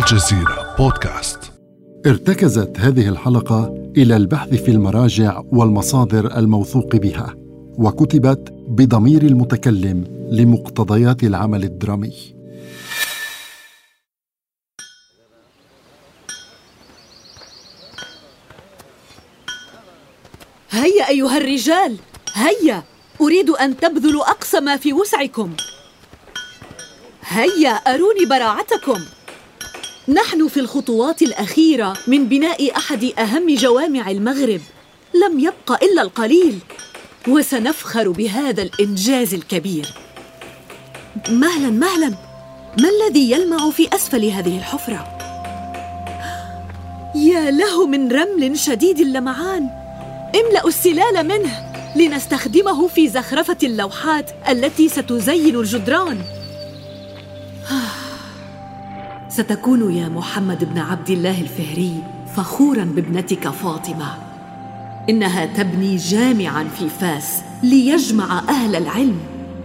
الجزيرة بودكاست. ارتكزت هذه الحلقة إلى البحث في المراجع والمصادر الموثوق بها وكتبت بضمير المتكلم لمقتضيات العمل الدرامي. هيا أيها الرجال هيا! أريد أن تبذلوا أقصى ما في وسعكم. هيا أروني براعتكم. نحن في الخطوات الأخيرة من بناء أحد أهم جوامع المغرب. لم يبق إلا القليل وسنفخر بهذا الإنجاز الكبير. مهلا مهلا ما الذي يلمع في أسفل هذه الحفرة؟ يا له من رمل شديد اللمعان. املأوا السلال منه لنستخدمه في زخرفة اللوحات التي ستزين الجدران. ستكون يا محمد بن عبد الله الفهري فخورا بابنتك فاطمة. إنها تبني جامعا في فاس ليجمع أهل العلم.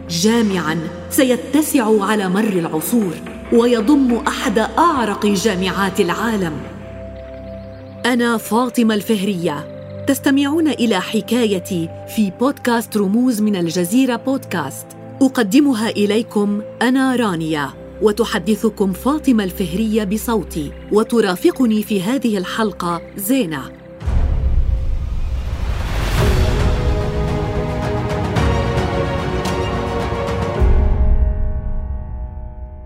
جامعا سيتسع على مر العصور ويضم أحد أعرق جامعات العالم. أنا فاطمة الفهرية. تستمعون إلى حكايتي في بودكاست رموز من الجزيرة بودكاست. أقدمها إليكم أنا رانيا. وتحدثكم فاطمة الفهرية بصوتي وترافقني في هذه الحلقة زينة.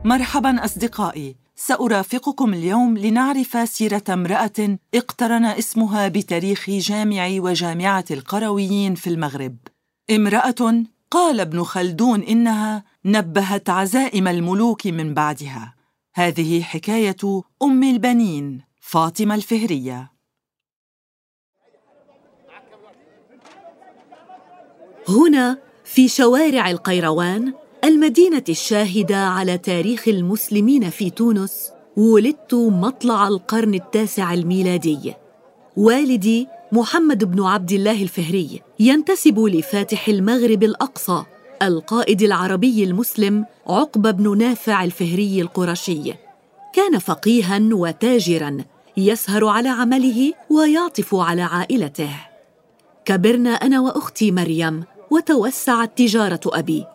مرحبا أصدقائي سأرافقكم اليوم لنعرف سيرة امرأة اقترن اسمها بتاريخ جامع وجامعة القرويين في المغرب. امرأة قال ابن خلدون إنها نبهت عزائم الملوك من بعدها. هذه حكاية أم البنين فاطمة الفهرية. هنا في شوارع القيروان المدينة الشاهدة على تاريخ المسلمين في تونس ولدت مطلع القرن التاسع الميلادي. والدي محمد بن عبد الله الفهري ينتسب لفاتح المغرب الأقصى. القائد العربي المسلم عقبة بن نافع الفهري القرشي. كان فقيها وتاجرا يسهر على عمله ويعطف على عائلته. كبرنا أنا وأختي مريم وتوسعت تجارة أبي.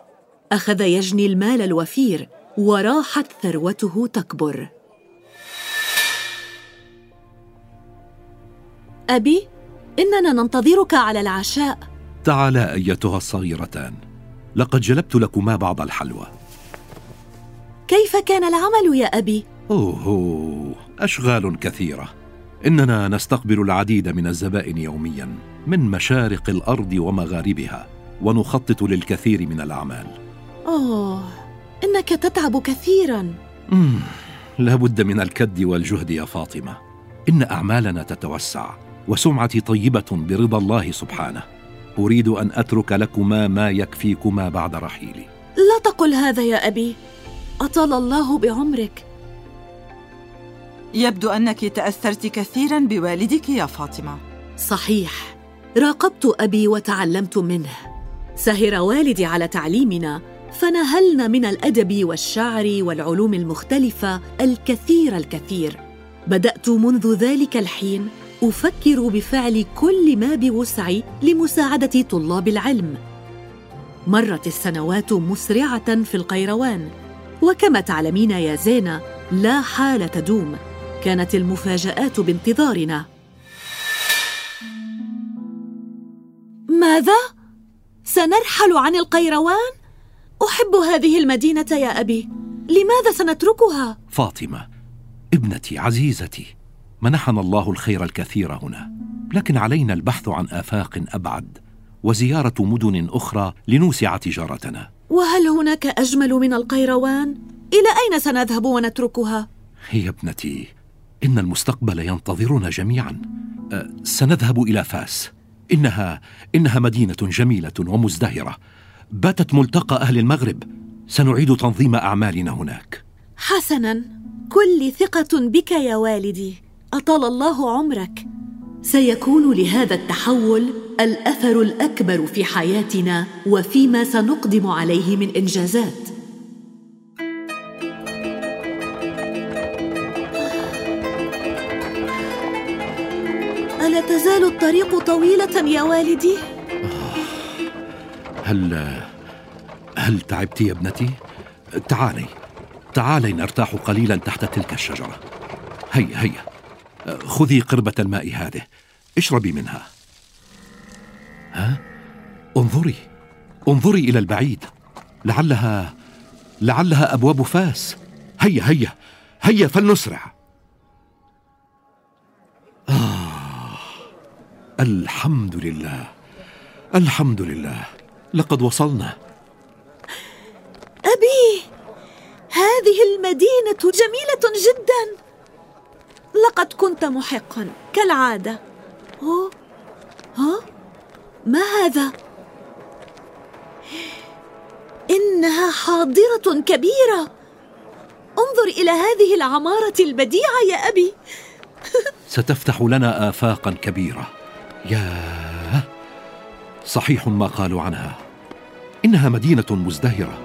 أخذ يجني المال الوفير وراحت ثروته تكبر. أبي إننا ننتظرك على العشاء. تعالا أيتها الصغيرتان. لقد جلبت لكما بعض الحلوى. كيف كان العمل يا أبي؟ اوه أشغال كثيرة. إننا نستقبل العديد من الزبائن يوميا من مشارق الأرض ومغاربها ونخطط للكثير من الأعمال. أوه إنك تتعب كثيرا. مم. لابد من الكد والجهد يا فاطمة. إن أعمالنا تتوسع وسمعتي طيبة برضا الله سبحانه. أريد أن أترك لكما ما يكفيكما بعد رحيلي. لا تقل هذا يا أبي. أطال الله بعمرك. يبدو أنك تأثرت كثيرا بوالدك يا فاطمة. صحيح. راقبت أبي وتعلمت منه. سهر والدي على تعليمنا فنهلنا من الأدب والشعر والعلوم المختلفة الكثير الكثير. بدأت منذ ذلك الحين أفكر بفعل كل ما بوسعي لمساعدة طلاب العلم. مرت السنوات مسرعة في القيروان وكما تعلمين يا زينة لا حال تدوم. كانت المفاجآت بانتظارنا. ماذا؟ سنرحل عن القيروان؟ أحب هذه المدينة يا أبي. لماذا سنتركها؟ فاطمة ابنتي عزيزتي. منحنا الله الخير الكثير هنا لكن علينا البحث عن آفاق أبعد وزيارة مدن أخرى لنوسع تجارتنا. وهل هناك أجمل من القيروان؟ إلى أين سنذهب ونتركها؟ هي ابنتي إن المستقبل ينتظرنا جميعا. أه سنذهب إلى فاس. إنها إنها مدينة جميلة ومزدهرة. باتت ملتقى أهل المغرب. سنعيد تنظيم أعمالنا هناك. حسنا كل ثقة بك يا والدي. أطال الله عمرك. سيكون لهذا التحول الأثر الأكبر في حياتنا وفيما سنقدم عليه من إنجازات. ألا تزال الطريق طويلة يا والدي؟ آه، هل هل تعبت يا ابنتي؟ تعالي تعالي نرتاح قليلا تحت تلك الشجرة. هيا هيا. خذي قربة الماء هذه. اشربي منها. ها؟ انظري. انظري إلى البعيد. لعلها لعلها أبواب فاس. هيا هيا. هيا فلنسرع. آه. الحمد لله. الحمد لله. لقد وصلنا. أبي هذه المدينة جميلة جدا. لقد كنت محقا كالعادة أوه. ها؟ ما هذا؟ إنها حاضرة كبيرة انظر إلى هذه العمارة البديعة يا أبي ستفتح لنا آفاقا كبيرة يا صحيح ما قالوا عنها إنها مدينة مزدهرة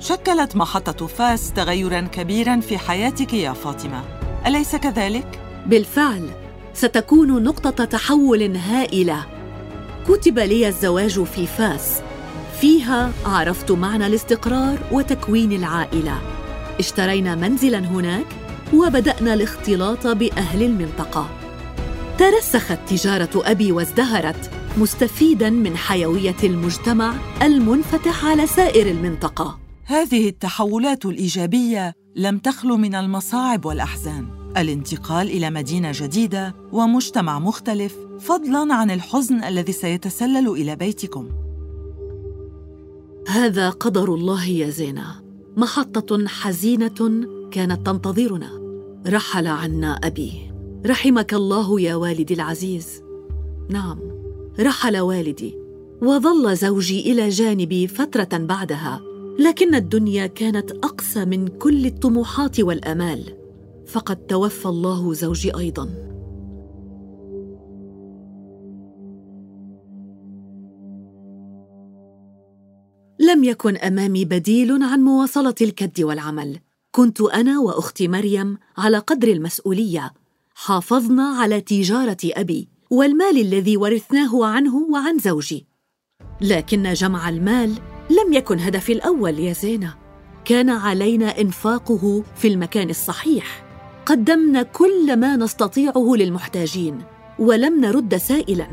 شكلت محطة فاس تغيرا كبيرا في حياتك يا فاطمة. أليس كذلك؟ بالفعل ستكون نقطة تحول هائلة. كتب لي الزواج في فاس. فيها عرفت معنى الاستقرار وتكوين العائلة. اشترينا منزلا هناك وبدأنا الاختلاط بأهل المنطقة. ترسخت تجارة أبي وازدهرت مستفيدا من حيوية المجتمع المنفتح على سائر المنطقة. هذه التحولات الإيجابية لم تخلو من المصاعب والأحزان. الانتقال إلى مدينة جديدة ومجتمع مختلف فضلا عن الحزن الذي سيتسلل إلى بيتكم. هذا قدر الله يا زينة. محطة حزينة كانت تنتظرنا. رحل عنا ابي رحمك الله يا والدي العزيز. نعم رحل والدي وظل زوجي إلى جانبي فترة بعدها. لكن الدنيا كانت أقسى من كل الطموحات والأمال فقد توفى الله زوجي أيضا. لم يكن أمامي بديل عن مواصلة الكد والعمل. كنت أنا وأختي مريم على قدر المسؤولية. حافظنا على تجارة أبي والمال الذي ورثناه عنه وعن زوجي. لكن جمع المال لم يكن هدفي الأول يا زينة. كان علينا إنفاقه في المكان الصحيح. قدمنا كل ما نستطيعه للمحتاجين ولم نرد سائلا.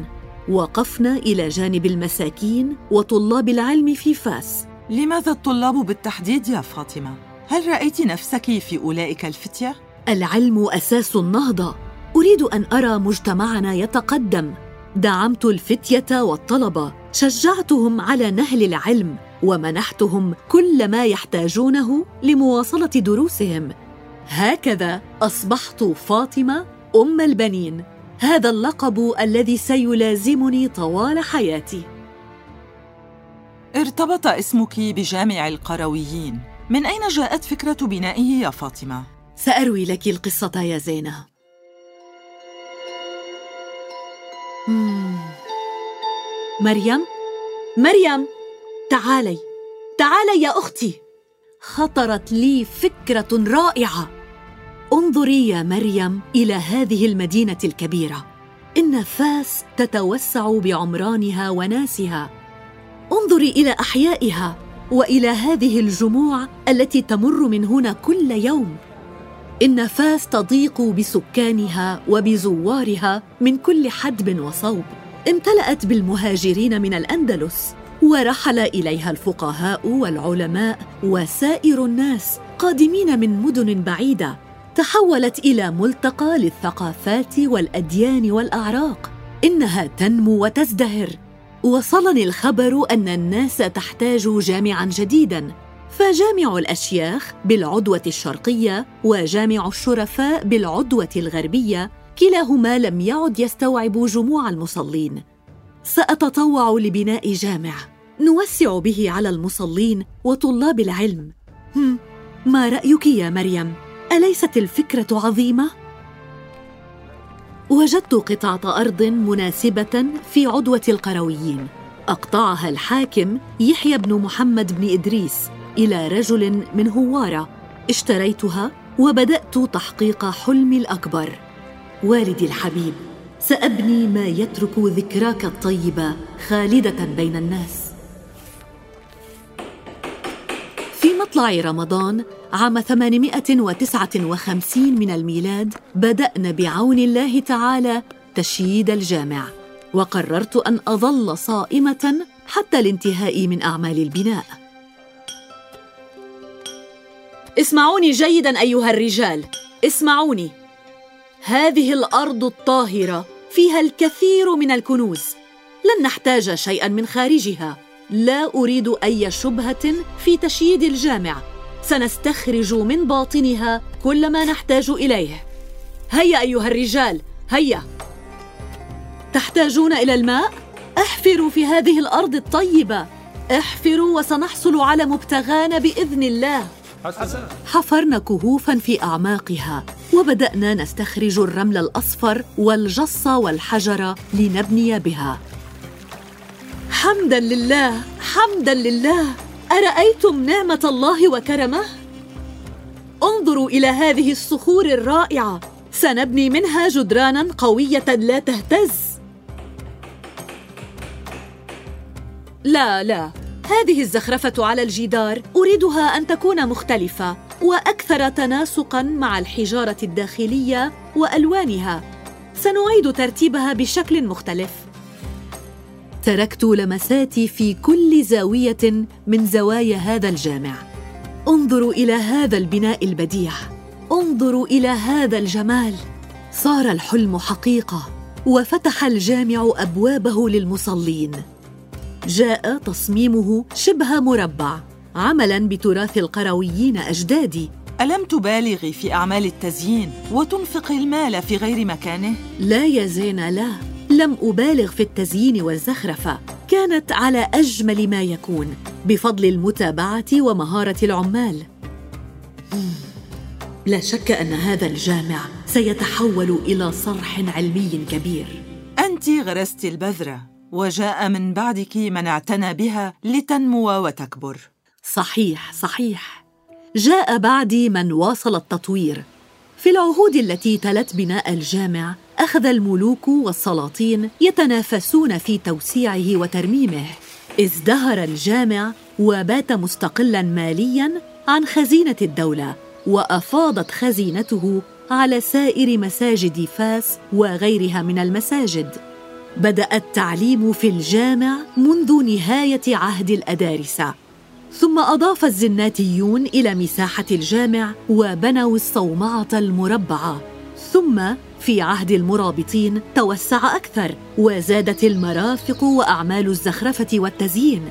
وقفنا إلى جانب المساكين وطلاب العلم في فاس. لماذا الطلاب بالتحديد يا فاطمة؟ هل رأيت نفسك في أولئك الفتية؟ العلم أساس النهضة. أريد أن أرى مجتمعنا يتقدم. دعمت الفتية والطلبة شجعتهم على نهل العلم ومنحتهم كل ما يحتاجونه لمواصلة دروسهم. هكذا أصبحت فاطمة أم البنين هذا اللقب الذي سيلازمني طوال حياتي. ارتبط اسمك بجامع القرويين. من أين جاءت فكرة بنائه يا فاطمة؟ سأروي لك القصة يا زينه مريم؟ مريم! تعالي. تعالي يا أختي. خطرت لي فكرة رائعة. انظري يا مريم إلى هذه المدينة الكبيرة. إن فاس تتوسع بعمرانها وناسها. انظري إلى أحيائها وإلى هذه الجموع التي تمر من هنا كل يوم. إن فاس تضيق بسكانها وبزوارها من كل حدب وصوب. امتلأت بالمهاجرين من الأندلس ورحل إليها الفقهاء والعلماء وسائر الناس قادمين من مدن بعيدة تحولت إلى ملتقى للثقافات والأديان والأعراق. إنها تنمو وتزدهر. وصلني الخبر أن الناس تحتاج جامعا جديدا. فجامع الأشياخ بالعدوة الشرقية وجامع الشرفاء بالعدوة الغربية كلاهما لم يعد يستوعب جموع المصلين. سأتطوع لبناء جامع. نوسع به على المصلين وطلاب العلم. ما رأيك يا مريم؟ أليست الفكرة عظيمة؟ وجدت قطعة أرض مناسبة في عدوة القرويين. أقطعها الحاكم يحيى بن محمد بن إدريس. إلى رجل من هوارة اشتريتها وبدأت تحقيق حلمي الأكبر. والدي الحبيب سأبني ما يترك ذكراك الطيبه خالدة بين الناس. في مطلع رمضان عام 859 من الميلاد بدأنا بعون الله تعالى تشييد الجامع وقررت أن أظل صائمة حتى الانتهاء من أعمال البناء. اسمعوني جيدا أيها الرجال. اسمعوني. هذه الأرض الطاهرة فيها الكثير من الكنوز. لن نحتاج شيئا من خارجها. لا أريد أي شبهة في تشييد الجامع. سنستخرج من باطنها كل ما نحتاج إليه. هيا أيها الرجال هيا. تحتاجون إلى الماء؟ أحفروا في هذه الأرض الطيبة. احفروا وسنحصل على مبتغانا بإذن الله. حفرنا كهوفا في أعماقها وبدأنا نستخرج الرمل الأصفر والجص والحجر لنبني بها. حمدا لله حمدا لله. أرأيتم نعمة الله وكرمه؟ انظروا إلى هذه الصخور الرائعة. سنبني منها جدرانا قوية لا تهتز. لا لا. هذه الزخرفة على الجدار أريدها أن تكون مختلفة وأكثر تناسقا مع الحجارة الداخلية وألوانها. سنعيد ترتيبها بشكل مختلف. تركت لمساتي في كل زاوية من زوايا هذا الجامع. انظروا إلى هذا البناء البديع. انظروا إلى هذا الجمال. صار الحلم حقيقة وفتح الجامع أبوابه للمصلين. جاء تصميمه شبه مربع عملا بتراث القرويين أجدادي. ألم تبالغي في أعمال التزيين وتنفق المال في غير مكانه؟ لا يا زينة لا. لم أبالغ في التزيين والزخرفه كانت على أجمل ما يكون بفضل المتابعة ومهارة العمال. لا شك أن هذا الجامع سيتحول إلى صرح علمي كبير. انت غرست البذرة. وجاء من بعدك من اعتنى بها لتنمو وتكبر. صحيح صحيح. جاء بعدي من واصل التطوير. في العهود التي تلت بناء الجامع أخذ الملوك والسلاطين يتنافسون في توسيعه وترميمه. ازدهر الجامع وبات مستقلا ماليا عن خزينة الدولة وأفاضت خزينته على سائر مساجد فاس وغيرها من المساجد. بدأ التعليم في الجامع منذ نهاية عهد الأدارسة. ثم أضاف الزناتيون إلى مساحة الجامع وبنوا الصومعة المربعة. ثم في عهد المرابطين توسع أكثر وزادت المرافق وأعمال الزخرفة والتزيين.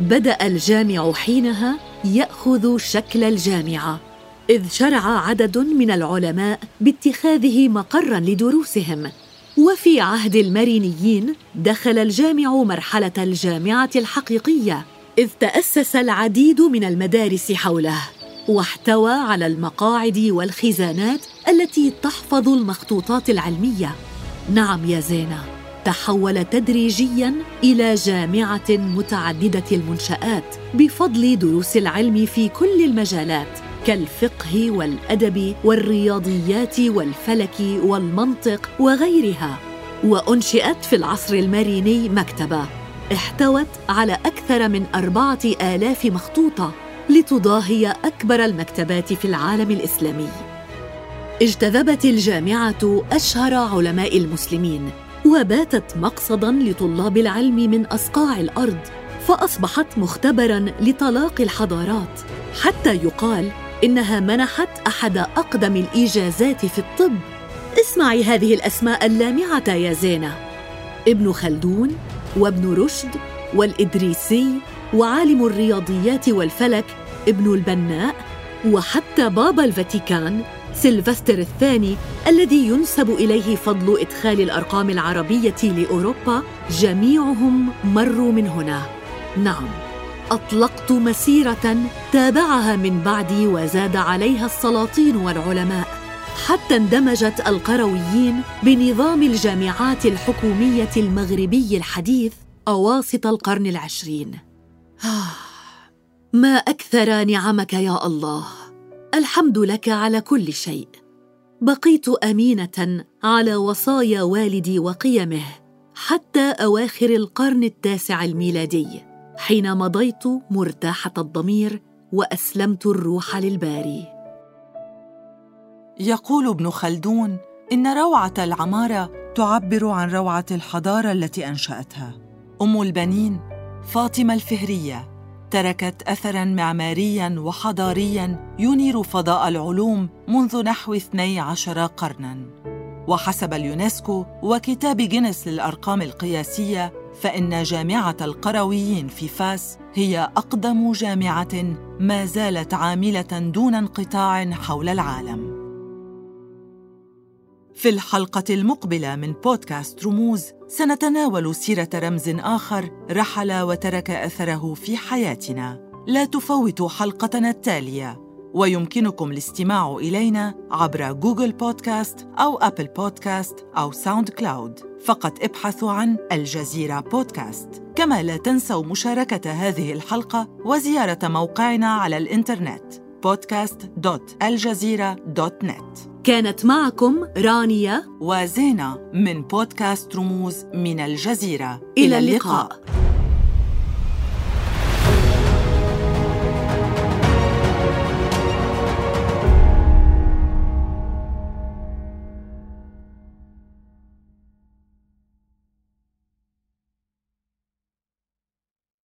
بدأ الجامع حينها يأخذ شكل الجامعة إذ شرع عدد من العلماء باتخاذه مقرا لدروسهم. وفي عهد المرينيين دخل الجامع مرحلة الجامعة الحقيقية إذ تأسس العديد من المدارس حوله واحتوى على المقاعد والخزانات التي تحفظ المخطوطات العلمية. نعم يا زينة تحول تدريجيا إلى جامعة متعددة المنشآت بفضل دروس العلم في كل المجالات. كالفقه والأدب والرياضيات والفلك والمنطق وغيرها وأنشئت في العصر الماريني مكتبة احتوت على أكثر من أربعة آلاف مخطوطة لتضاهي أكبر المكتبات في العالم الإسلامي. اجتذبت الجامعة أشهر علماء المسلمين وباتت مقصدا لطلاب العلم من أصقاع الأرض فأصبحت مختبرا لطلاق الحضارات حتى يقال إنها منحت أحد أقدم الإيجازات في الطب. اسمعي هذه الأسماء اللامعة يا زينة. ابن خلدون وابن رشد والإدريسي وعالم الرياضيات والفلك ابن البناء وحتى بابا الفاتيكان سيلفستر الثاني الذي ينسب إليه فضل إدخال الأرقام العربية لأوروبا. جميعهم مروا من هنا. نعم. أطلقت مسيرة تابعها من بعدي وزاد عليها السلاطين والعلماء حتى اندمجت القرويين بنظام الجامعات الحكومية المغربي الحديث أواسط القرن العشرين. ما أكثر نعمك يا الله. الحمد لك على كل شيء. بقيت أمينة على وصايا والدي وقيمه حتى أواخر القرن التاسع الميلادي. حين مضيت مرتاحة الضمير وأسلمت الروح للباري. يقول ابن خلدون إن روعة العمارة تعبر عن روعة الحضارة التي أنشأتها. أم البنين فاطمة الفهرية تركت اثرا معماريا وحضاريا ينير فضاء العلوم منذ نحو 12 قرنا. وحسب اليونسكو وكتاب جينيس للأرقام القياسية فإن جامعة القرويين في فاس هي أقدم جامعة ما زالت عاملة دون انقطاع حول العالم في الحلقة المقبلة من بودكاست رموز سنتناول سيرة رمز آخر رحل وترك أثره في حياتنا. لا تفوتوا حلقتنا التالية ويمكنكم الاستماع إلينا عبر جوجل بودكاست أو أبل بودكاست أو ساوند كلاود فقط ابحثوا عن الجزيرة بودكاست. كما لا تنسوا مشاركة هذه الحلقة وزيارة موقعنا على الإنترنت podcast.aljazeera.net كانت معكم رانيا وزينة من بودكاست رموز من الجزيرة. إلى اللقاء.